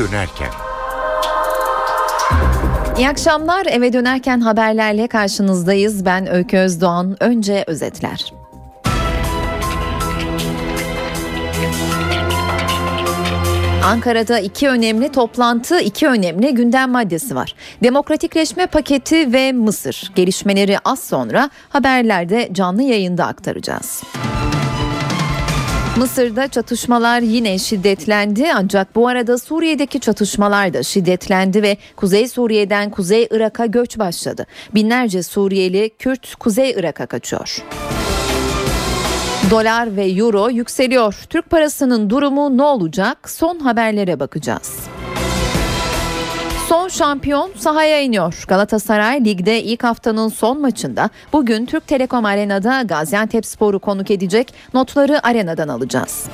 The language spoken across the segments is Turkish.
dönerken. İyi akşamlar. Eve dönerken haberlerle karşınızdayız. Ben Öykü Özdoğan. Önce özetler. Ankara'da iki önemli toplantı, iki önemli gündem maddesi var. Demokratikleşme paketi ve Mısır. Gelişmeleri az sonra haberlerde canlı yayında aktaracağız. Mısır'da çatışmalar yine şiddetlendi ancak bu arada Suriye'deki çatışmalar da şiddetlendi ve Kuzey Suriye'den Kuzey Irak'a göç başladı. Binlerce Suriyeli Kürt Kuzey Irak'a kaçıyor. Dolar ve euro yükseliyor. Türk parasının durumu ne olacak? Son haberlere bakacağız. Son şampiyon sahaya iniyor. Galatasaray ligde ilk haftanın son maçında bugün Türk Telekom Arena'da Gaziantep Sporu konuk edecek. Notları arenadan alacağız.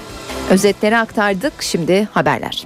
Özetleri aktardık. Şimdi haberler.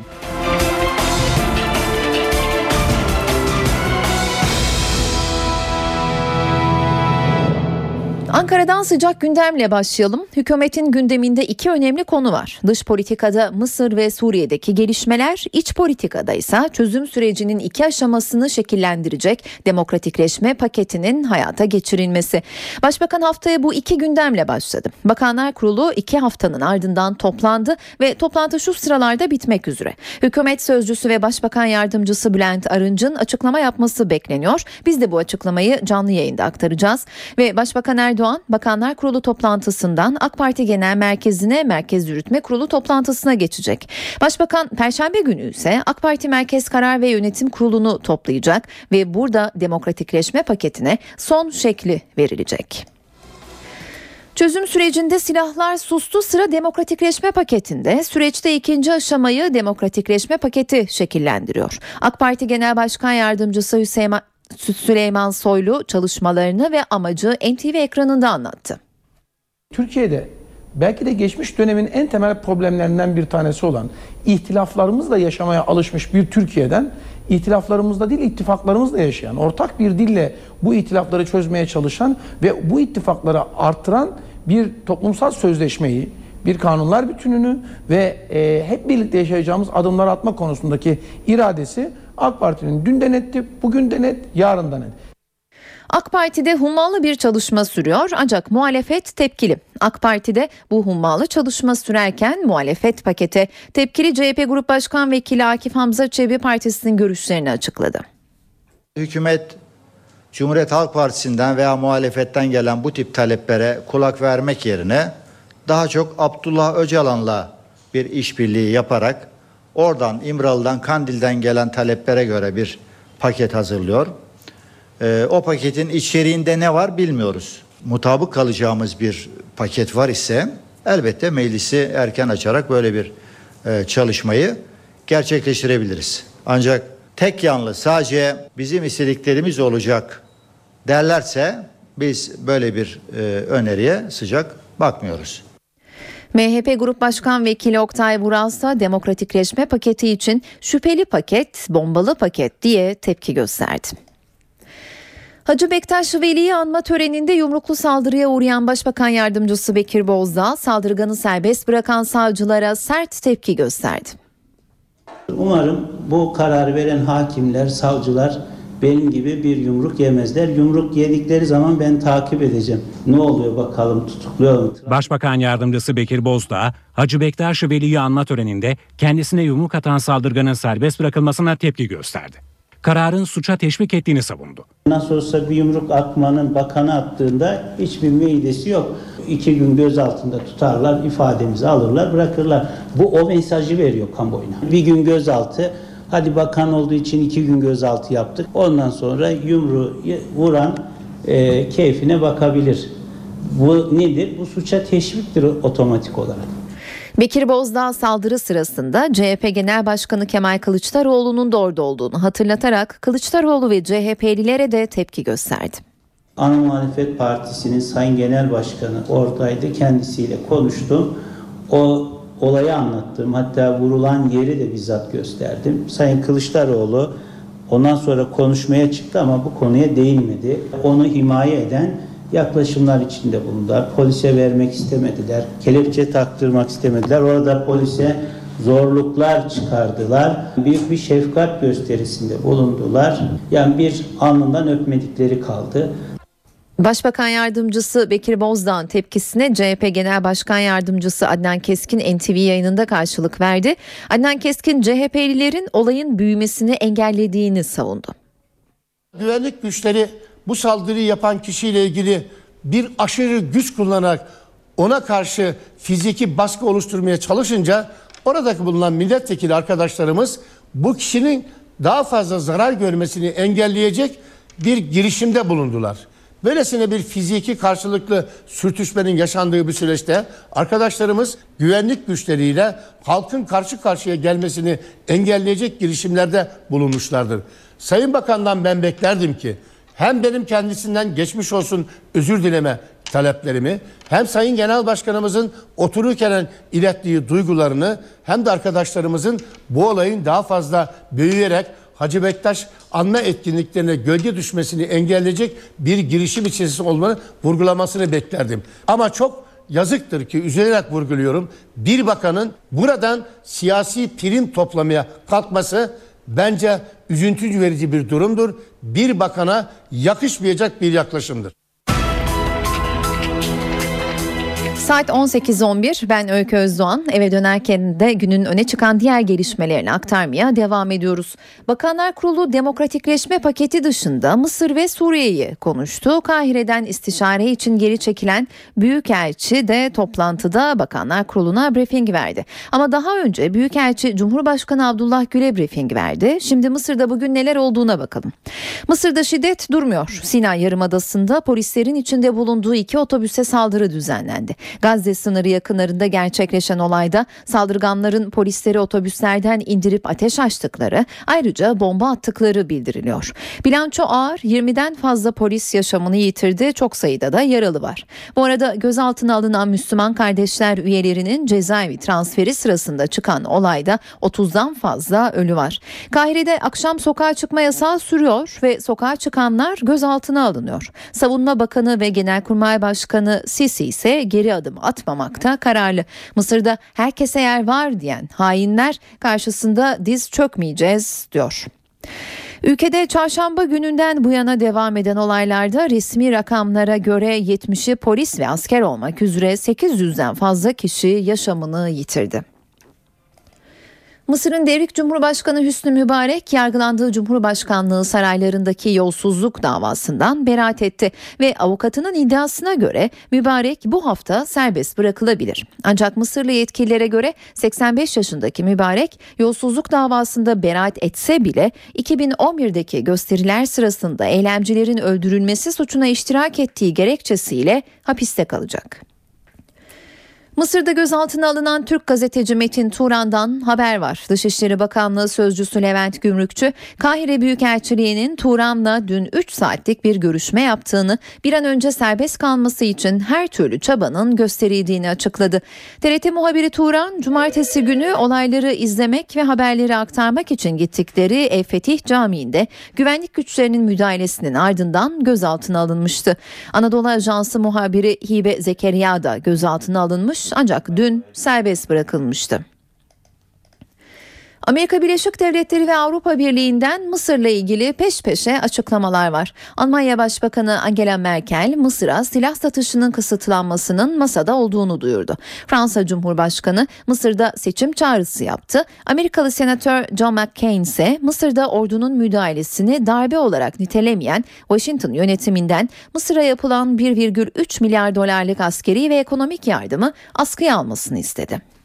Ankara'dan sıcak gündemle başlayalım. Hükümetin gündeminde iki önemli konu var. Dış politikada Mısır ve Suriye'deki gelişmeler, iç politikada ise çözüm sürecinin iki aşamasını şekillendirecek demokratikleşme paketinin hayata geçirilmesi. Başbakan haftaya bu iki gündemle başladı. Bakanlar Kurulu iki haftanın ardından toplandı ve toplantı şu sıralarda bitmek üzere. Hükümet sözcüsü ve Başbakan Yardımcısı Bülent Arınç'ın açıklama yapması bekleniyor. Biz de bu açıklamayı canlı yayında aktaracağız ve Başbakan Erdoğan Erdoğan Bakanlar Kurulu toplantısından AK Parti Genel Merkezi'ne Merkez Yürütme Kurulu toplantısına geçecek. Başbakan Perşembe günü ise AK Parti Merkez Karar ve Yönetim Kurulu'nu toplayacak ve burada demokratikleşme paketine son şekli verilecek. Çözüm sürecinde silahlar sustu sıra demokratikleşme paketinde süreçte ikinci aşamayı demokratikleşme paketi şekillendiriyor. AK Parti Genel Başkan Yardımcısı Hüseyin Süleyman Soylu çalışmalarını ve amacı NTV ekranında anlattı. Türkiye'de belki de geçmiş dönemin en temel problemlerinden bir tanesi olan ihtilaflarımızla yaşamaya alışmış bir Türkiye'den ihtilaflarımızla değil ittifaklarımızla yaşayan, ortak bir dille bu ihtilafları çözmeye çalışan ve bu ittifakları artıran bir toplumsal sözleşmeyi, bir kanunlar bütününü ve e, hep birlikte yaşayacağımız adımlar atma konusundaki iradesi AK Parti'nin dün de netti, bugün de net, yarın da net. AK Parti'de hummalı bir çalışma sürüyor ancak muhalefet tepkili. AK Parti'de bu hummalı çalışma sürerken muhalefet pakete tepkili CHP Grup Başkan Vekili Akif Hamza Çebi Partisi'nin görüşlerini açıkladı. Hükümet Cumhuriyet Halk Partisi'nden veya muhalefetten gelen bu tip taleplere kulak vermek yerine daha çok Abdullah Öcalan'la bir işbirliği yaparak oradan İmralı'dan Kandil'den gelen taleplere göre bir paket hazırlıyor. Ee, o paketin içeriğinde ne var bilmiyoruz. Mutabık kalacağımız bir paket var ise elbette meclisi erken açarak böyle bir e, çalışmayı gerçekleştirebiliriz. Ancak tek yanlı sadece bizim istediklerimiz olacak derlerse biz böyle bir e, öneriye sıcak bakmıyoruz. MHP Grup Başkan Vekili Oktay Vural da demokratikleşme paketi için şüpheli paket, bombalı paket diye tepki gösterdi. Hacı Bektaş Veli'yi anma töreninde yumruklu saldırıya uğrayan Başbakan Yardımcısı Bekir Bozdağ saldırganı serbest bırakan savcılara sert tepki gösterdi. Umarım bu kararı veren hakimler, savcılar benim gibi bir yumruk yemezler. Yumruk yedikleri zaman ben takip edeceğim. Ne oluyor bakalım tutukluyor mu? Başbakan Yardımcısı Bekir Bozdağ, Hacı Bektaş Veli'yi anma töreninde kendisine yumruk atan saldırganın serbest bırakılmasına tepki gösterdi. Kararın suça teşvik ettiğini savundu. Nasıl olsa bir yumruk atmanın bakanı attığında hiçbir müeydesi yok. İki gün gözaltında tutarlar, ifademizi alırlar, bırakırlar. Bu o mesajı veriyor kamuoyuna. Bir gün gözaltı, Hadi bakan olduğu için iki gün gözaltı yaptık. Ondan sonra yumru vuran e, keyfine bakabilir. Bu nedir? Bu suça teşviktir otomatik olarak. Bekir Bozdağ saldırı sırasında CHP Genel Başkanı Kemal Kılıçdaroğlu'nun da orada olduğunu hatırlatarak Kılıçdaroğlu ve CHP'lilere de tepki gösterdi. Ana Muhalefet Partisi'nin Sayın Genel Başkanı oradaydı. Kendisiyle konuştum. O olayı anlattım. Hatta vurulan yeri de bizzat gösterdim. Sayın Kılıçdaroğlu ondan sonra konuşmaya çıktı ama bu konuya değinmedi. Onu himaye eden yaklaşımlar içinde bulundular. Polise vermek istemediler. Kelepçe taktırmak istemediler. Orada polise zorluklar çıkardılar. Büyük bir şefkat gösterisinde bulundular. Yani bir alnından öpmedikleri kaldı. Başbakan Yardımcısı Bekir Bozdağ'ın tepkisine CHP Genel Başkan Yardımcısı Adnan Keskin NTV yayınında karşılık verdi. Adnan Keskin CHP'lilerin olayın büyümesini engellediğini savundu. Güvenlik güçleri bu saldırıyı yapan kişiyle ilgili bir aşırı güç kullanarak ona karşı fiziki baskı oluşturmaya çalışınca oradaki bulunan milletvekili arkadaşlarımız bu kişinin daha fazla zarar görmesini engelleyecek bir girişimde bulundular. Böylesine bir fiziki karşılıklı sürtüşmenin yaşandığı bir süreçte arkadaşlarımız güvenlik güçleriyle halkın karşı karşıya gelmesini engelleyecek girişimlerde bulunmuşlardır. Sayın Bakan'dan ben beklerdim ki hem benim kendisinden geçmiş olsun özür dileme taleplerimi hem Sayın Genel Başkanımızın otururken ilettiği duygularını hem de arkadaşlarımızın bu olayın daha fazla büyüyerek Hacı Bektaş anma etkinliklerine gölge düşmesini engelleyecek bir girişim içerisinde olmanı vurgulamasını beklerdim. Ama çok yazıktır ki üzülerek vurguluyorum. Bir bakanın buradan siyasi prim toplamaya kalkması bence üzüntü verici bir durumdur. Bir bakana yakışmayacak bir yaklaşımdır. Saat 18.11 ben Öykü Özdoğan eve dönerken de günün öne çıkan diğer gelişmelerini aktarmaya devam ediyoruz. Bakanlar Kurulu demokratikleşme paketi dışında Mısır ve Suriye'yi konuştu. Kahire'den istişare için geri çekilen Büyükelçi de toplantıda Bakanlar Kurulu'na briefing verdi. Ama daha önce Büyükelçi Cumhurbaşkanı Abdullah Gül'e briefing verdi. Şimdi Mısır'da bugün neler olduğuna bakalım. Mısır'da şiddet durmuyor. Sinay Yarımadası'nda polislerin içinde bulunduğu iki otobüse saldırı düzenlendi. Gazze sınırı yakınlarında gerçekleşen olayda saldırganların polisleri otobüslerden indirip ateş açtıkları ayrıca bomba attıkları bildiriliyor. Bilanço ağır 20'den fazla polis yaşamını yitirdi çok sayıda da yaralı var. Bu arada gözaltına alınan Müslüman kardeşler üyelerinin cezaevi transferi sırasında çıkan olayda 30'dan fazla ölü var. Kahire'de akşam sokağa çıkma yasağı sürüyor ve sokağa çıkanlar gözaltına alınıyor. Savunma Bakanı ve Genelkurmay Başkanı Sisi ise geri adım atmamakta kararlı. Mısır'da herkese yer var diyen hainler karşısında diz çökmeyeceğiz diyor. Ülkede çarşamba gününden bu yana devam eden olaylarda resmi rakamlara göre 70'i polis ve asker olmak üzere 800'den fazla kişi yaşamını yitirdi. Mısır'ın devrik Cumhurbaşkanı Hüsnü Mübarek yargılandığı Cumhurbaşkanlığı saraylarındaki yolsuzluk davasından beraat etti ve avukatının iddiasına göre Mübarek bu hafta serbest bırakılabilir. Ancak Mısırlı yetkililere göre 85 yaşındaki Mübarek yolsuzluk davasında beraat etse bile 2011'deki gösteriler sırasında eylemcilerin öldürülmesi suçuna iştirak ettiği gerekçesiyle hapiste kalacak. Mısır'da gözaltına alınan Türk gazeteci Metin Turan'dan haber var. Dışişleri Bakanlığı Sözcüsü Levent Gümrükçü, Kahire Büyükelçiliği'nin Turan'la dün 3 saatlik bir görüşme yaptığını, bir an önce serbest kalması için her türlü çabanın gösterildiğini açıkladı. TRT muhabiri Turan, cumartesi günü olayları izlemek ve haberleri aktarmak için gittikleri Ev Fetih Camii'nde güvenlik güçlerinin müdahalesinin ardından gözaltına alınmıştı. Anadolu Ajansı muhabiri Hibe Zekeriya da gözaltına alınmış ancak dün serbest bırakılmıştı. Amerika Birleşik Devletleri ve Avrupa Birliği'nden Mısır'la ilgili peş peşe açıklamalar var. Almanya Başbakanı Angela Merkel Mısır'a silah satışının kısıtlanmasının masada olduğunu duyurdu. Fransa Cumhurbaşkanı Mısır'da seçim çağrısı yaptı. Amerikalı Senatör John McCain ise Mısır'da ordunun müdahalesini darbe olarak nitelemeyen Washington yönetiminden Mısır'a yapılan 1,3 milyar dolarlık askeri ve ekonomik yardımı askıya almasını istedi.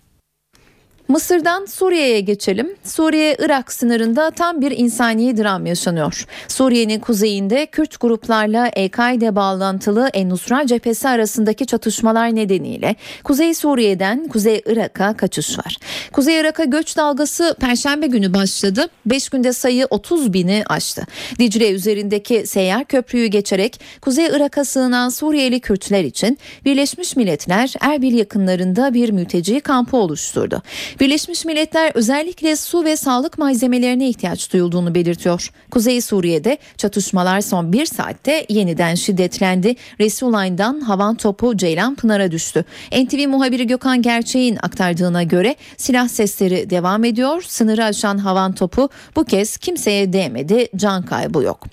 Mısır'dan Suriye'ye geçelim. Suriye-Irak sınırında tam bir insani dram yaşanıyor. Suriye'nin kuzeyinde Kürt gruplarla El-Kaide bağlantılı En-Nusra cephesi arasındaki çatışmalar nedeniyle Kuzey Suriye'den Kuzey Irak'a kaçış var. Kuzey Irak'a göç dalgası Perşembe günü başladı. 5 günde sayı 30 bini aştı. Dicle üzerindeki seyyar köprüyü geçerek Kuzey Irak'a sığınan Suriyeli Kürtler için Birleşmiş Milletler Erbil yakınlarında bir mülteci kampı oluşturdu. Birleşmiş Milletler özellikle su ve sağlık malzemelerine ihtiyaç duyulduğunu belirtiyor. Kuzey Suriye'de çatışmalar son bir saatte yeniden şiddetlendi. Resulayn'dan havan topu Ceylan Pınar'a düştü. NTV muhabiri Gökhan Gerçeğin aktardığına göre silah sesleri devam ediyor. Sınırı aşan havan topu bu kez kimseye değmedi. Can kaybı yok.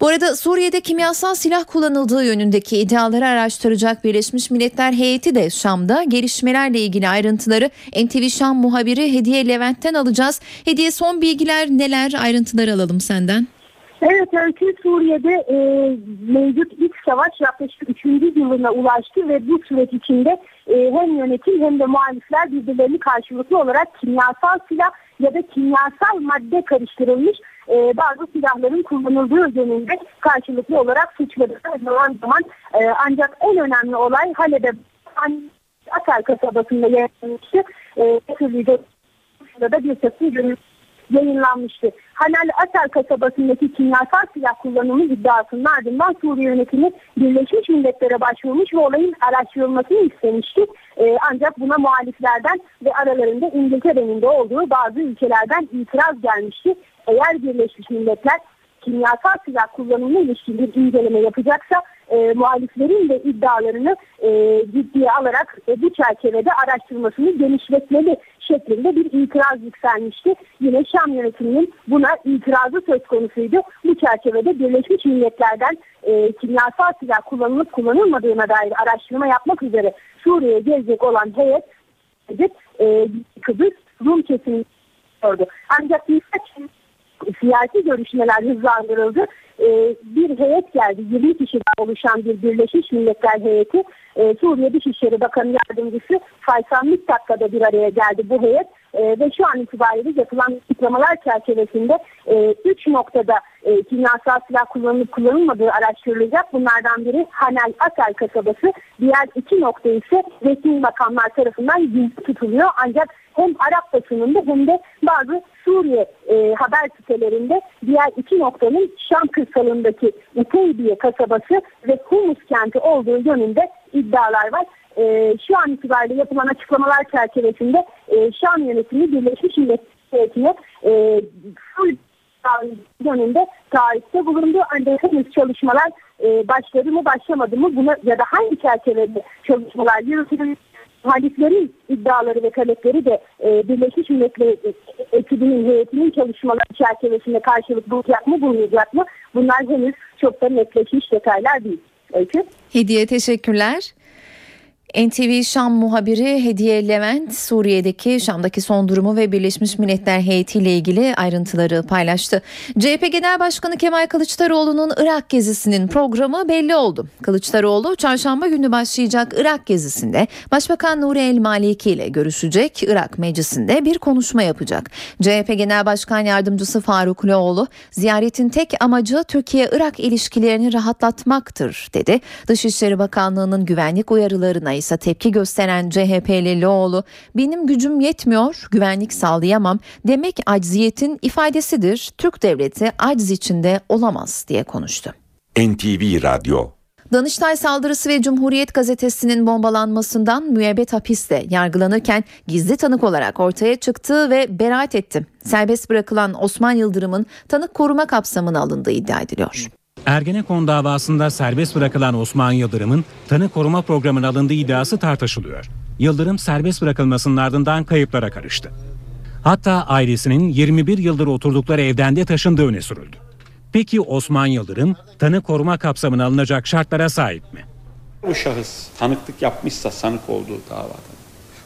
Bu arada Suriye'de kimyasal silah kullanıldığı yönündeki iddiaları araştıracak Birleşmiş Milletler heyeti de Şam'da gelişmelerle ilgili ayrıntıları NTV Şam muhabiri Hediye Levent'ten alacağız. Hediye son bilgiler neler ayrıntıları alalım senden. Evet Öykü Suriye'de e, mevcut iç savaş yaklaşık 3. yılına ulaştı ve bu süreç içinde e, hem yönetim hem de muhalifler birbirlerini karşılıklı olarak kimyasal silah ya da kimyasal madde karıştırılmış e, bazı silahların kullanıldığı yönünde karşılıklı olarak suçladı. Zaman zaman e, ancak en önemli olay Halep'e Atar kasabasında yaşanmıştı. E, da bir takım görüntüler yayınlanmıştı. Hanal Atar kasabasındaki kimyasal silah kullanımı iddiasının ardından Suriye yönetimi Birleşmiş Milletler'e başvurmuş ve olayın araştırılmasını istemişti. Ee, ancak buna muhaliflerden ve aralarında İngiltere'nin de olduğu bazı ülkelerden itiraz gelmişti. Eğer Birleşmiş Milletler kimyasal silah kullanımına ilişkin bir inceleme yapacaksa e, muhaliflerin de iddialarını e, ciddiye alarak e, bu çerçevede araştırmasını genişletmeli şeklinde bir itiraz yükselmişti. Yine Şam yönetiminin buna itirazı söz konusuydu. Bu çerçevede Birleşmiş Milletler'den e, kimyasal silah kullanılıp kullanılmadığına dair araştırma yapmak üzere Suriye'ye gelecek olan heyet e, Kıbrıs Rum kesimini sordu. Ancak birkaç siyasi görüşmeler hızlandırıldı. Ee, bir heyet geldi. 20 kişiden oluşan bir Birleşmiş Milletler heyeti. Ee, Suriye Dışişleri Bakanı Yardımcısı Faysal Mittak'la da bir araya geldi bu heyet. Ee, ve şu an itibariyle yapılan açıklamalar çerçevesinde 3 e, noktada e, kimyasal silah kullanılıp kullanılmadığı araştırılacak. Bunlardan biri Hanel Asel kasabası. Diğer iki nokta ise resmi makamlar tarafından gizli tutuluyor. Ancak hem Arap basınında hem de bazı Suriye e, haber sitelerinde diğer iki noktanın Şam kırsalındaki Uteybiye kasabası ve Humus kenti olduğu yönünde iddialar var. E, şu an itibariyle yapılan açıklamalar çerçevesinde e, Şam yönetimi Birleşmiş Milletler'e e, yönünde tarihte bulundu. Ancak henüz çalışmalar e, başladı mı başlamadı mı buna ya da hangi çerçevede çalışmalar yürütülüyor muhaliflerin iddiaları ve talepleri de e, Birleşmiş Milletler ekibinin heyetinin çalışmaları çerçevesinde karşılık bulacak mı bulmayacak mı? Bunlar henüz çok da netleşmiş detaylar değil. Öykü. Hediye teşekkürler. NTV Şam muhabiri Hediye Levent Suriye'deki Şam'daki son durumu ve Birleşmiş Milletler heyetiyle ilgili ayrıntıları paylaştı. CHP Genel Başkanı Kemal Kılıçdaroğlu'nun Irak gezisinin programı belli oldu. Kılıçdaroğlu çarşamba günü başlayacak Irak gezisinde Başbakan Nuri El Maliki ile görüşecek. Irak Meclisi'nde bir konuşma yapacak. CHP Genel Başkan Yardımcısı Faruk Loğlu ziyaretin tek amacı Türkiye-Irak ilişkilerini rahatlatmaktır dedi. Dışişleri Bakanlığı'nın güvenlik uyarılarına ise tepki gösteren CHP'li Loğlu benim gücüm yetmiyor güvenlik sağlayamam demek acziyetin ifadesidir. Türk devleti aciz içinde olamaz diye konuştu. NTV Radyo Danıştay saldırısı ve Cumhuriyet gazetesinin bombalanmasından müebbet hapiste yargılanırken gizli tanık olarak ortaya çıktı ve beraat etti. Serbest bırakılan Osman Yıldırım'ın tanık koruma kapsamına alındığı iddia ediliyor. Ergenekon davasında serbest bırakılan Osman Yıldırım'ın tanı koruma programına alındığı iddiası tartışılıyor. Yıldırım serbest bırakılmasının ardından kayıplara karıştı. Hatta ailesinin 21 yıldır oturdukları evden de taşındığı öne sürüldü. Peki Osman Yıldırım tanı koruma kapsamına alınacak şartlara sahip mi? Bu şahıs tanıklık yapmışsa sanık olduğu davada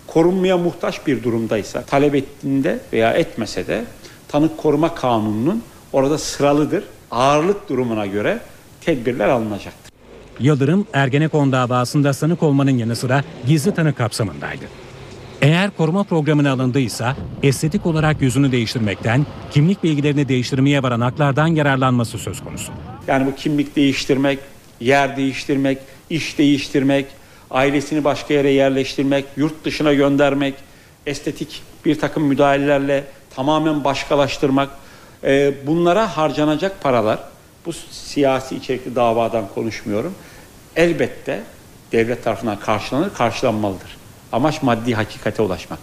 korunmaya muhtaç bir durumdaysa talep ettiğinde veya etmese de tanık koruma kanununun orada sıralıdır ağırlık durumuna göre tedbirler alınacaktır. Yıldırım Ergenekon davasında sanık olmanın yanı sıra gizli tanık kapsamındaydı. Eğer koruma programına alındıysa estetik olarak yüzünü değiştirmekten, kimlik bilgilerini değiştirmeye varan haklardan yararlanması söz konusu. Yani bu kimlik değiştirmek, yer değiştirmek, iş değiştirmek, ailesini başka yere yerleştirmek, yurt dışına göndermek, estetik bir takım müdahalelerle tamamen başkalaştırmak, e, bunlara harcanacak paralar, bu siyasi içerikli davadan konuşmuyorum, elbette devlet tarafından karşılanır, karşılanmalıdır. Amaç maddi hakikate ulaşmak.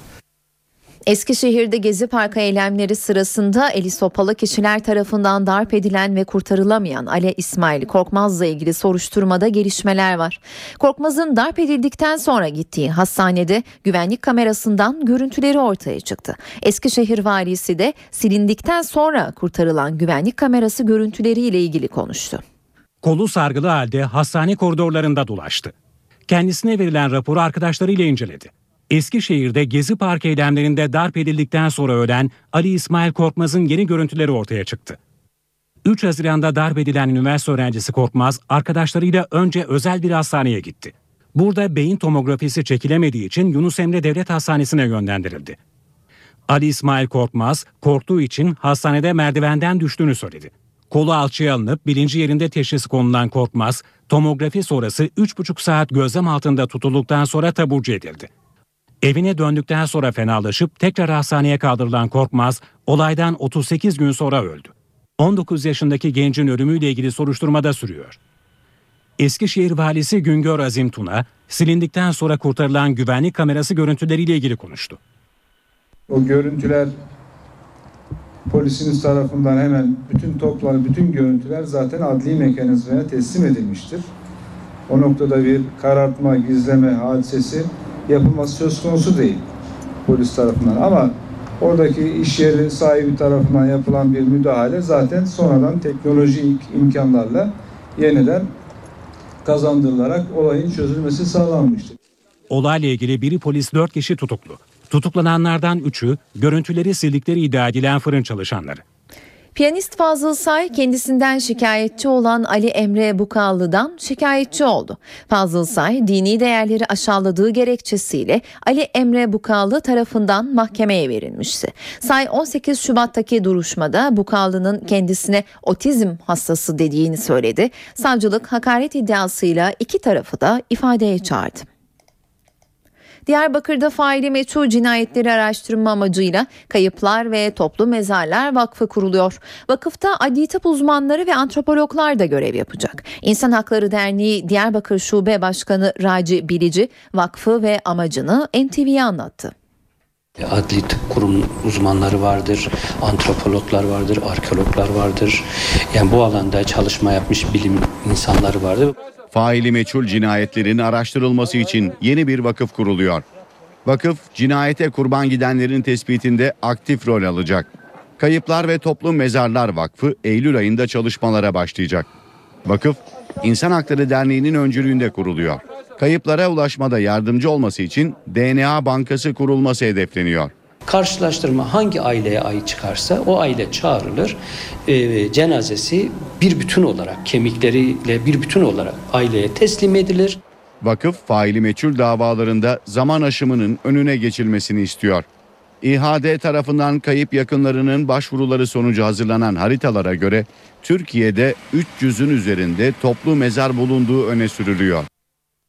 Eskişehir'de Gezi Parkı eylemleri sırasında eli sopalı kişiler tarafından darp edilen ve kurtarılamayan Ali İsmail Korkmaz'la ilgili soruşturmada gelişmeler var. Korkmaz'ın darp edildikten sonra gittiği hastanede güvenlik kamerasından görüntüleri ortaya çıktı. Eskişehir valisi de silindikten sonra kurtarılan güvenlik kamerası görüntüleriyle ilgili konuştu. Kolu sargılı halde hastane koridorlarında dolaştı. Kendisine verilen raporu arkadaşlarıyla inceledi. Eskişehir'de Gezi Park eylemlerinde darp edildikten sonra ölen Ali İsmail Korkmaz'ın yeni görüntüleri ortaya çıktı. 3 Haziran'da darp edilen üniversite öğrencisi Korkmaz arkadaşlarıyla önce özel bir hastaneye gitti. Burada beyin tomografisi çekilemediği için Yunus Emre Devlet Hastanesi'ne yönlendirildi. Ali İsmail Korkmaz korktuğu için hastanede merdivenden düştüğünü söyledi. Kolu alçıya alınıp bilinci yerinde teşhisi konulan Korkmaz, tomografi sonrası 3,5 saat gözlem altında tutulduktan sonra taburcu edildi. Evine döndükten sonra fenalaşıp tekrar hastaneye kaldırılan Korkmaz, olaydan 38 gün sonra öldü. 19 yaşındaki gencin ölümüyle ilgili soruşturma da sürüyor. Eskişehir valisi Güngör Azim Tuna, silindikten sonra kurtarılan güvenlik kamerası görüntüleriyle ilgili konuştu. O görüntüler polisiniz tarafından hemen bütün toplanıp bütün görüntüler zaten adli mekanizmaya teslim edilmiştir. O noktada bir karartma, gizleme hadisesi yapılması söz konusu değil polis tarafından ama oradaki iş yeri sahibi tarafından yapılan bir müdahale zaten sonradan teknolojik imkanlarla yeniden kazandırılarak olayın çözülmesi sağlanmıştır. Olayla ilgili biri polis 4 kişi tutuklu. Tutuklananlardan 3'ü görüntüleri sildikleri iddia edilen fırın çalışanları. Piyanist Fazıl Say kendisinden şikayetçi olan Ali Emre Bukallı'dan şikayetçi oldu. Fazıl Say dini değerleri aşağıladığı gerekçesiyle Ali Emre Bukallı tarafından mahkemeye verilmişti. Say 18 Şubat'taki duruşmada Bukallı'nın kendisine otizm hastası dediğini söyledi. Savcılık hakaret iddiasıyla iki tarafı da ifadeye çağırdı. Diyarbakır'da faili meçhul cinayetleri araştırma amacıyla Kayıplar ve Toplu Mezarlar Vakfı kuruluyor. Vakıfta adli tıp uzmanları ve antropologlar da görev yapacak. İnsan Hakları Derneği Diyarbakır Şube Başkanı Raci Bilici vakfı ve amacını NTV'ye anlattı. Adli tıp kurum uzmanları vardır, antropologlar vardır, arkeologlar vardır. Yani bu alanda çalışma yapmış bilim insanları vardır. Faili meçhul cinayetlerin araştırılması için yeni bir vakıf kuruluyor. Vakıf cinayete kurban gidenlerin tespitinde aktif rol alacak. Kayıplar ve Toplum Mezarlar Vakfı Eylül ayında çalışmalara başlayacak. Vakıf İnsan Hakları Derneği'nin öncülüğünde kuruluyor. Kayıplara ulaşmada yardımcı olması için DNA bankası kurulması hedefleniyor. Karşılaştırma hangi aileye ait çıkarsa o aile çağrılır. Ee, cenazesi bir bütün olarak kemikleriyle bir bütün olarak aileye teslim edilir. Vakıf faili meçhul davalarında zaman aşımının önüne geçilmesini istiyor. İHAD tarafından kayıp yakınlarının başvuruları sonucu hazırlanan haritalara göre Türkiye'de 300'ün üzerinde toplu mezar bulunduğu öne sürülüyor.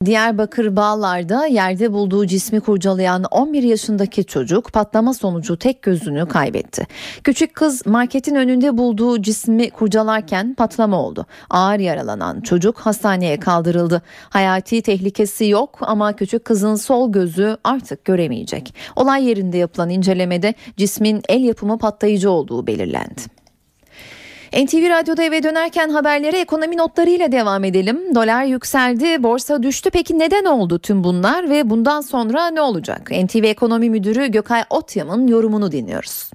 Diyarbakır Bağlar'da yerde bulduğu cismi kurcalayan 11 yaşındaki çocuk patlama sonucu tek gözünü kaybetti. Küçük kız marketin önünde bulduğu cismi kurcalarken patlama oldu. Ağır yaralanan çocuk hastaneye kaldırıldı. Hayati tehlikesi yok ama küçük kızın sol gözü artık göremeyecek. Olay yerinde yapılan incelemede cismin el yapımı patlayıcı olduğu belirlendi. NTV Radyo'da eve dönerken haberlere ekonomi notlarıyla devam edelim. Dolar yükseldi, borsa düştü. Peki neden oldu tüm bunlar ve bundan sonra ne olacak? NTV Ekonomi Müdürü Gökay Otyam'ın yorumunu dinliyoruz.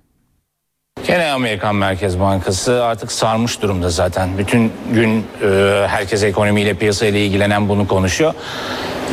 Gene Amerikan Merkez Bankası artık sarmış durumda zaten. Bütün gün e, herkes ekonomiyle piyasayla ilgilenen bunu konuşuyor.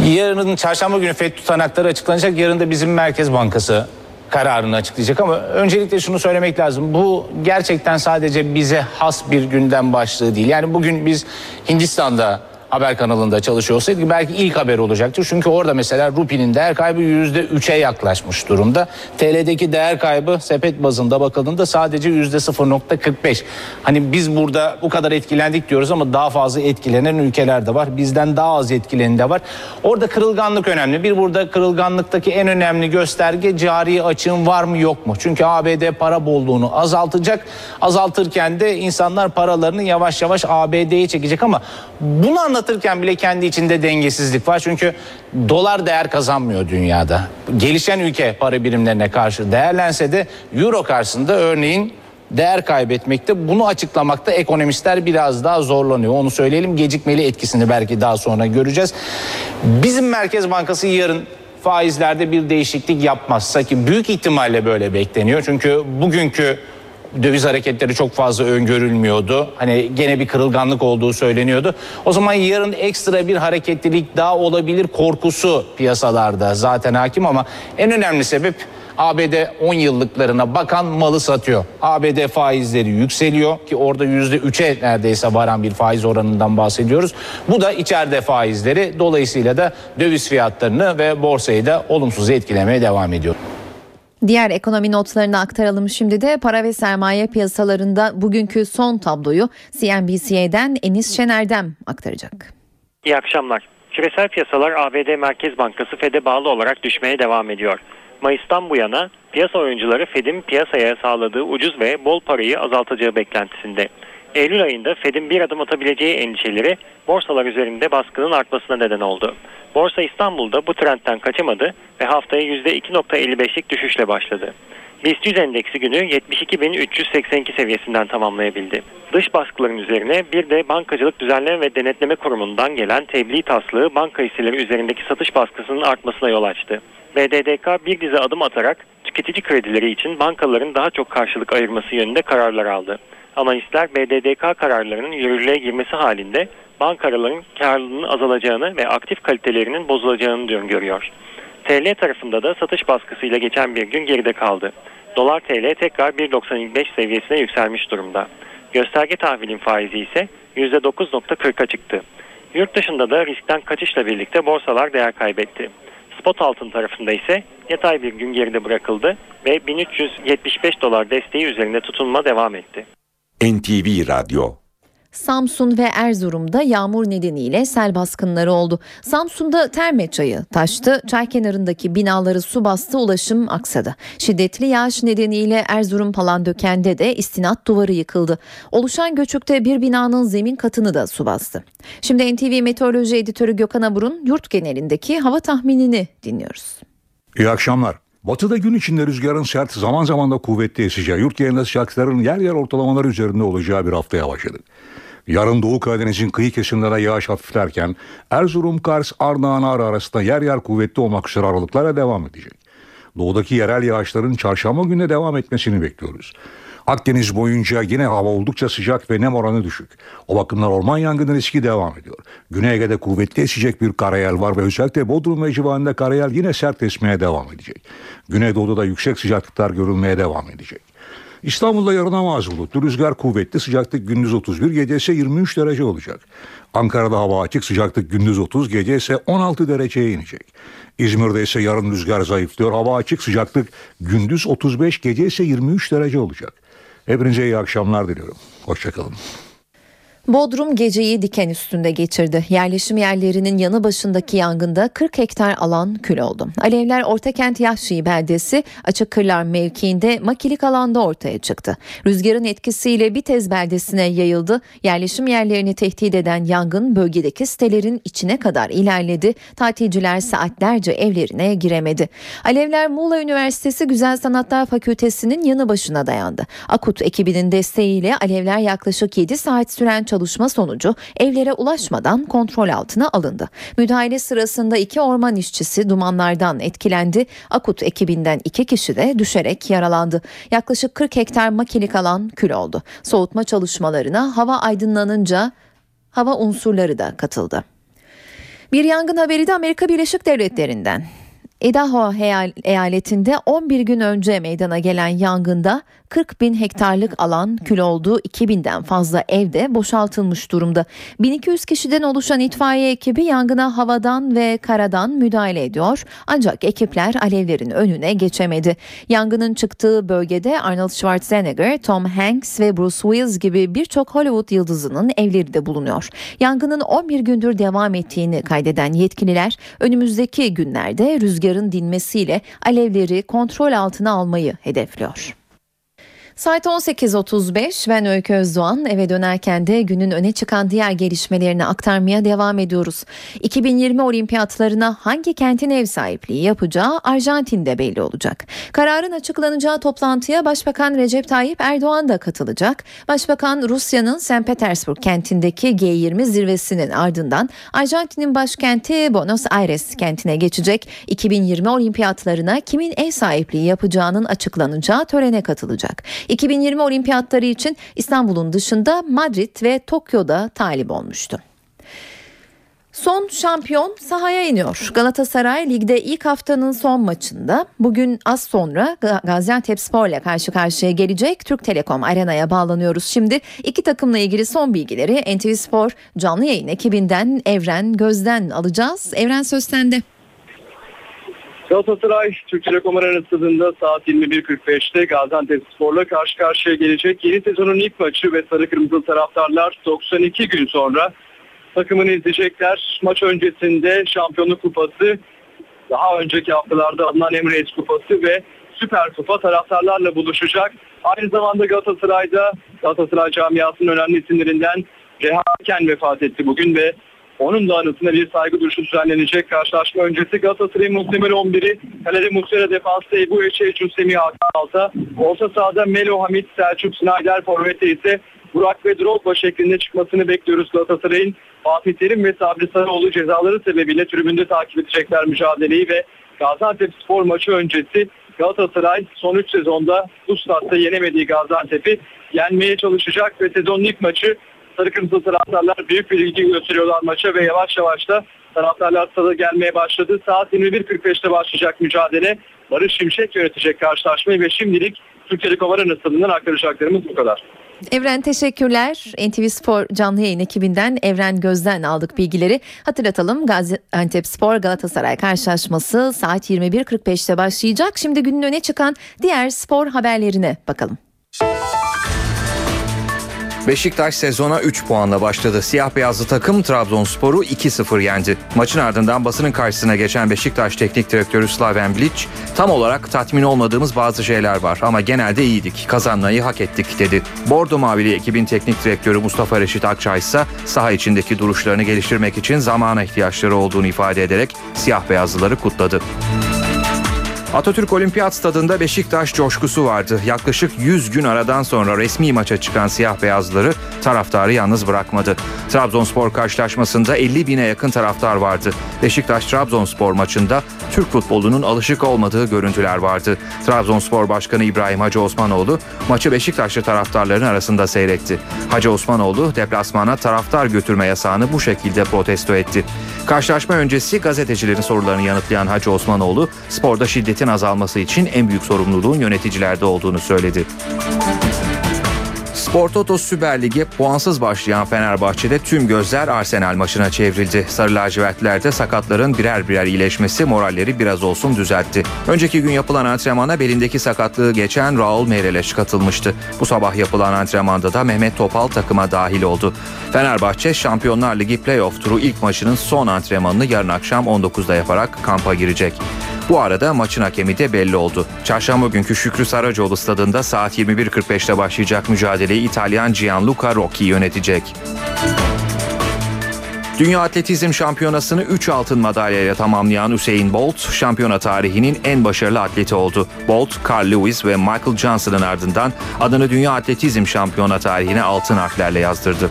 Yarın çarşamba günü FED tutanakları açıklanacak. Yarın da bizim Merkez Bankası kararını açıklayacak ama öncelikle şunu söylemek lazım. Bu gerçekten sadece bize has bir gündem başlığı değil. Yani bugün biz Hindistan'da haber kanalında çalışıyor olsaydık belki ilk haber olacaktır. Çünkü orada mesela Rupi'nin değer kaybı yüzde üçe yaklaşmış durumda. TL'deki değer kaybı sepet bazında bakıldığında sadece yüzde 0.45. Hani biz burada bu kadar etkilendik diyoruz ama daha fazla etkilenen ülkeler de var. Bizden daha az etkilenen de var. Orada kırılganlık önemli. Bir burada kırılganlıktaki en önemli gösterge cari açığın var mı yok mu? Çünkü ABD para bolluğunu azaltacak. Azaltırken de insanlar paralarını yavaş yavaş ABD'ye çekecek ama Bunu anlatırken bile kendi içinde dengesizlik var. Çünkü dolar değer kazanmıyor dünyada. Gelişen ülke para birimlerine karşı değerlense de euro karşısında örneğin değer kaybetmekte. Bunu açıklamakta ekonomistler biraz daha zorlanıyor. Onu söyleyelim. Gecikmeli etkisini belki daha sonra göreceğiz. Bizim Merkez Bankası yarın faizlerde bir değişiklik yapmazsa ki büyük ihtimalle böyle bekleniyor. Çünkü bugünkü döviz hareketleri çok fazla öngörülmüyordu. Hani gene bir kırılganlık olduğu söyleniyordu. O zaman yarın ekstra bir hareketlilik daha olabilir korkusu piyasalarda zaten hakim ama en önemli sebep ABD 10 yıllıklarına bakan malı satıyor. ABD faizleri yükseliyor ki orada %3'e neredeyse varan bir faiz oranından bahsediyoruz. Bu da içeride faizleri dolayısıyla da döviz fiyatlarını ve borsayı da olumsuz etkilemeye devam ediyor. Diğer ekonomi notlarını aktaralım şimdi de para ve sermaye piyasalarında bugünkü son tabloyu CNBC'den Enis Şener'den aktaracak. İyi akşamlar. Küresel piyasalar ABD Merkez Bankası Fed'e bağlı olarak düşmeye devam ediyor. Mayıs'tan bu yana piyasa oyuncuları Fed'in piyasaya sağladığı ucuz ve bol parayı azaltacağı beklentisinde. Eylül ayında Fed'in bir adım atabileceği endişeleri borsalar üzerinde baskının artmasına neden oldu. Borsa İstanbul'da bu trendten kaçamadı ve haftaya %2.55'lik düşüşle başladı. BIST 100 endeksi günü 72.382 seviyesinden tamamlayabildi. Dış baskıların üzerine bir de Bankacılık Düzenleme ve Denetleme Kurumu'ndan gelen tebliğ taslığı banka hisseleri üzerindeki satış baskısının artmasına yol açtı. BDDK bir dizi adım atarak tüketici kredileri için bankaların daha çok karşılık ayırması yönünde kararlar aldı. Analistler BDDK kararlarının yürürlüğe girmesi halinde bankaların karlılığının azalacağını ve aktif kalitelerinin bozulacağını öngörüyor. TL tarafında da satış baskısıyla geçen bir gün geride kaldı. Dolar TL tekrar 1.95 seviyesine yükselmiş durumda. Gösterge tahvilin faizi ise %9.40'a çıktı. Yurt dışında da riskten kaçışla birlikte borsalar değer kaybetti. Spot altın tarafında ise yatay bir gün geride bırakıldı ve 1375 dolar desteği üzerinde tutunma devam etti. NTV Radyo Samsun ve Erzurum'da yağmur nedeniyle sel baskınları oldu. Samsun'da Terme çayı taştı. Çay kenarındaki binaları su bastı, ulaşım aksadı. Şiddetli yağış nedeniyle Erzurum Palandöken'de de istinat duvarı yıkıldı. Oluşan göçükte bir binanın zemin katını da su bastı. Şimdi NTV Meteoroloji Editörü Gökhan Abur'un yurt genelindeki hava tahminini dinliyoruz. İyi akşamlar. Batıda gün içinde rüzgarın sert zaman zaman da kuvvetli eseceği, yurt genelinde sıcaklıkların yer yer ortalamalar üzerinde olacağı bir haftaya başladık. Yarın Doğu Karadeniz'in kıyı kesimlerine yağış hafiflerken Erzurum, Kars, Ardahan, Ağrı arasında yer yer kuvvetli olmak üzere aralıklarla devam edecek. Doğudaki yerel yağışların çarşamba gününe devam etmesini bekliyoruz. Akdeniz boyunca yine hava oldukça sıcak ve nem oranı düşük. O bakımdan orman yangını riski devam ediyor. Güney Ege'de kuvvetli esecek bir karayel var ve özellikle Bodrum ve civarında karayel yine sert esmeye devam edecek. Güneydoğu'da da yüksek sıcaklıklar görülmeye devam edecek. İstanbul'da yarın hava az bulutlu, rüzgar kuvvetli, sıcaklık gündüz 31, gece ise 23 derece olacak. Ankara'da hava açık, sıcaklık gündüz 30, gece ise 16 dereceye inecek. İzmir'de ise yarın rüzgar zayıflıyor, hava açık, sıcaklık gündüz 35, gece ise 23 derece olacak. Hepinize iyi akşamlar diliyorum. Hoşçakalın. Bodrum geceyi diken üstünde geçirdi. Yerleşim yerlerinin yanı başındaki yangında 40 hektar alan kül oldu. Alevler Ortakent Yahşi beldesi açık kırlar mevkiinde makilik alanda ortaya çıktı. Rüzgarın etkisiyle Bitez beldesine yayıldı. Yerleşim yerlerini tehdit eden yangın bölgedeki sitelerin içine kadar ilerledi. Tatilciler saatlerce evlerine giremedi. Alevler Muğla Üniversitesi Güzel Sanatlar Fakültesi'nin yanı başına dayandı. Akut ekibinin desteğiyle alevler yaklaşık 7 saat süren çalışma sonucu evlere ulaşmadan kontrol altına alındı. Müdahale sırasında iki orman işçisi dumanlardan etkilendi. Akut ekibinden iki kişi de düşerek yaralandı. Yaklaşık 40 hektar makilik alan kül oldu. Soğutma çalışmalarına hava aydınlanınca hava unsurları da katıldı. Bir yangın haberi de Amerika Birleşik Devletleri'nden. Idaho eyaletinde 11 gün önce meydana gelen yangında 40 bin hektarlık alan kül olduğu 2000'den fazla evde boşaltılmış durumda. 1200 kişiden oluşan itfaiye ekibi yangına havadan ve karadan müdahale ediyor. Ancak ekipler alevlerin önüne geçemedi. Yangının çıktığı bölgede Arnold Schwarzenegger, Tom Hanks ve Bruce Willis gibi birçok Hollywood yıldızının evleri de bulunuyor. Yangının 11 gündür devam ettiğini kaydeden yetkililer önümüzdeki günlerde rüzgarın dinmesiyle alevleri kontrol altına almayı hedefliyor. Saat 18.35 ben Öykü Özdoğan eve dönerken de günün öne çıkan diğer gelişmelerini aktarmaya devam ediyoruz. 2020 olimpiyatlarına hangi kentin ev sahipliği yapacağı Arjantin'de belli olacak. Kararın açıklanacağı toplantıya Başbakan Recep Tayyip Erdoğan da katılacak. Başbakan Rusya'nın St. Petersburg kentindeki G20 zirvesinin ardından Arjantin'in başkenti Buenos Aires kentine geçecek. 2020 olimpiyatlarına kimin ev sahipliği yapacağının açıklanacağı törene katılacak. 2020 olimpiyatları için İstanbul'un dışında Madrid ve Tokyo'da talip olmuştu. Son şampiyon sahaya iniyor. Galatasaray ligde ilk haftanın son maçında bugün az sonra Gaziantep Spor ile karşı karşıya gelecek. Türk Telekom Arena'ya bağlanıyoruz. Şimdi iki takımla ilgili son bilgileri NTV Spor canlı yayın ekibinden Evren Gözden alacağız. Evren söz. Galatasaray Türk Telekom Arena saat 21.45'te Gaziantep Spor'la karşı karşıya gelecek. Yeni sezonun ilk maçı ve sarı kırmızı taraftarlar 92 gün sonra takımını izleyecekler. Maç öncesinde şampiyonluk kupası, daha önceki haftalarda alınan Emirates kupası ve Süper Kupa taraftarlarla buluşacak. Aynı zamanda Galatasaray'da Galatasaray camiasının önemli isimlerinden Reha Ken vefat etti bugün ve onun da anısına bir saygı duruşu düzenlenecek. Karşılaşma öncesi Galatasaray'ın muhtemel 11'i kalede Muslera defansta Ebu Eçe, Semih Alta. Orta sahada Melo Hamit, Selçuk Snyder, Forvet'te ise Burak ve Drogba şeklinde çıkmasını bekliyoruz Galatasaray'ın. Fatih Terim ve Sabri Sarıoğlu cezaları sebebiyle tribünde takip edecekler mücadeleyi ve Gaziantep spor maçı öncesi Galatasaray son 3 sezonda bu statta yenemediği Gaziantep'i yenmeye çalışacak ve sezonun ilk maçı Sarı Kırmızı taraftarlar büyük bir ilgi gösteriyorlar maça ve yavaş yavaş da taraftarlar stada gelmeye başladı. Saat 21.45'te başlayacak mücadele. Barış Şimşek yönetecek karşılaşmayı ve şimdilik Türk Telekom Arena stadından aktaracaklarımız bu kadar. Evren teşekkürler. NTV Spor canlı yayın ekibinden Evren Gözden aldık bilgileri. Hatırlatalım Gaziantep Spor Galatasaray karşılaşması saat 21.45'te başlayacak. Şimdi günün öne çıkan diğer spor haberlerine bakalım. Beşiktaş sezona 3 puanla başladı. Siyah beyazlı takım Trabzonspor'u 2-0 yendi. Maçın ardından basının karşısına geçen Beşiktaş Teknik Direktörü Slaven Bilic, tam olarak tatmin olmadığımız bazı şeyler var ama genelde iyiydik, kazanmayı hak ettik dedi. Bordo Mavili ekibin teknik direktörü Mustafa Reşit Akçay ise saha içindeki duruşlarını geliştirmek için zamana ihtiyaçları olduğunu ifade ederek siyah beyazlıları kutladı. Atatürk Olimpiyat Stadında Beşiktaş coşkusu vardı. Yaklaşık 100 gün aradan sonra resmi maça çıkan siyah beyazları taraftarı yalnız bırakmadı. Trabzonspor karşılaşmasında 50 bine yakın taraftar vardı. Beşiktaş-Trabzonspor maçında Türk futbolunun alışık olmadığı görüntüler vardı. Trabzonspor Başkanı İbrahim Hacı Osmanoğlu maçı Beşiktaşlı taraftarların arasında seyretti. Hacı Osmanoğlu deplasmana taraftar götürme yasağını bu şekilde protesto etti. Karşılaşma öncesi gazetecilerin sorularını yanıtlayan Hacı Osmanoğlu sporda şiddetin azalması için en büyük sorumluluğun yöneticilerde olduğunu söyledi. Spor Toto Süper Lig'e puansız başlayan Fenerbahçe'de tüm gözler Arsenal maçına çevrildi. Sarı lacivertlerde sakatların birer birer iyileşmesi moralleri biraz olsun düzeltti. Önceki gün yapılan antrenmana belindeki sakatlığı geçen Raul Meireles katılmıştı. Bu sabah yapılan antrenmanda da Mehmet Topal takıma dahil oldu. Fenerbahçe Şampiyonlar Ligi playoff turu ilk maçının son antrenmanını yarın akşam 19'da yaparak kampa girecek. Bu arada maçın hakemi de belli oldu. Çarşamba günkü Şükrü Saracoğlu stadında saat 21.45'te başlayacak mücadeleyi İtalyan Gianluca Rocchi yönetecek. Dünya Atletizm Şampiyonası'nı 3 altın madalyayla tamamlayan Usain Bolt, şampiyona tarihinin en başarılı atleti oldu. Bolt, Carl Lewis ve Michael Johnson'ın ardından adını Dünya Atletizm Şampiyona tarihine altın harflerle yazdırdı.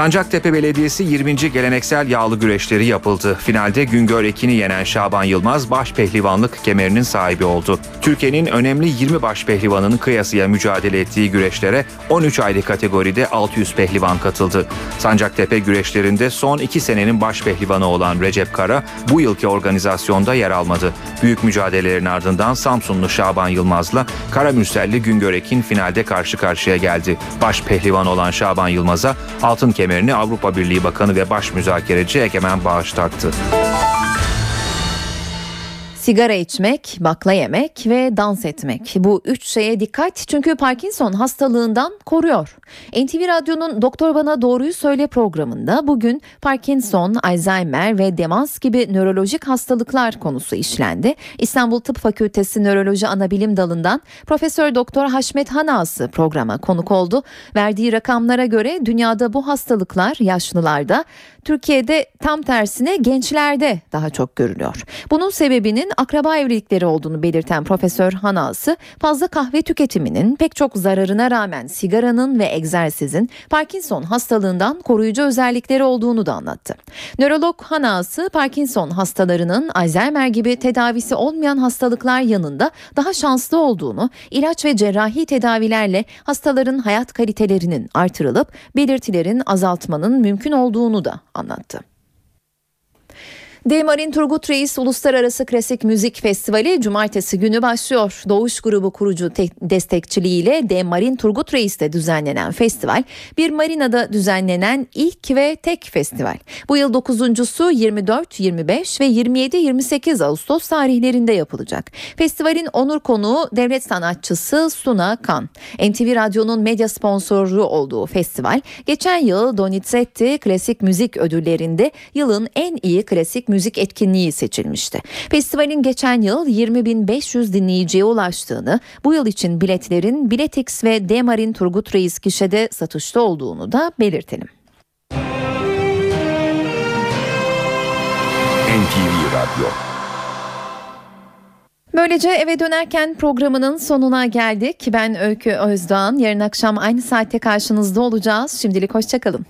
Sancaktepe Belediyesi 20. geleneksel yağlı güreşleri yapıldı. Finalde Güngör Ekin'i yenen Şaban Yılmaz baş pehlivanlık kemerinin sahibi oldu. Türkiye'nin önemli 20 baş pehlivanının kıyasıya mücadele ettiği güreşlere 13 aylık kategoride 600 pehlivan katıldı. Sancaktepe güreşlerinde son 2 senenin baş pehlivanı olan Recep Kara bu yılki organizasyonda yer almadı. Büyük mücadelelerin ardından Samsunlu Şaban Yılmaz'la Karamürselli Güngör Ekin finalde karşı karşıya geldi. Baş pehlivan olan Şaban Yılmaz'a altın kemerini Avrupa Birliği Bakanı ve Baş Müzakereci Egemen Bağış taktı. Sigara içmek, bakla yemek ve dans etmek. Bu üç şeye dikkat çünkü Parkinson hastalığından koruyor. NTV Radyo'nun Doktor Bana Doğruyu Söyle programında bugün Parkinson, Alzheimer ve demans gibi nörolojik hastalıklar konusu işlendi. İstanbul Tıp Fakültesi Nöroloji Anabilim Dalı'ndan Profesör Doktor Haşmet Hanası programa konuk oldu. Verdiği rakamlara göre dünyada bu hastalıklar yaşlılarda, Türkiye'de tam tersine gençlerde daha çok görülüyor. Bunun sebebinin akraba evlilikleri olduğunu belirten Profesör Hanası, fazla kahve tüketiminin pek çok zararına rağmen sigaranın ve egzersizin Parkinson hastalığından koruyucu özellikleri olduğunu da anlattı. Nörolog Hanası, Parkinson hastalarının Alzheimer gibi tedavisi olmayan hastalıklar yanında daha şanslı olduğunu, ilaç ve cerrahi tedavilerle hastaların hayat kalitelerinin artırılıp belirtilerin azaltmanın mümkün olduğunu da anlattı. Demarin Turgut Reis Uluslararası Klasik Müzik Festivali cumartesi günü başlıyor. Doğuş grubu kurucu destekçiliğiyle Demarin Turgut Reis'te düzenlenen festival bir marinada düzenlenen ilk ve tek festival. Bu yıl dokuzuncusu 24, 25 ve 27-28 Ağustos tarihlerinde yapılacak. Festivalin onur konuğu devlet sanatçısı Suna Kan. NTV Radyo'nun medya sponsoru olduğu festival geçen yıl Donizetti Klasik Müzik Ödülleri'nde yılın en iyi klasik müzik etkinliği seçilmişti. Festivalin geçen yıl 20.500 dinleyiciye ulaştığını, bu yıl için biletlerin Biletix ve Demarin Turgut Reis gişede satışta olduğunu da belirtelim. NTV Radyo Böylece eve dönerken programının sonuna geldik. Ben Öykü Özdağ'ın yarın akşam aynı saatte karşınızda olacağız. Şimdilik hoşçakalın.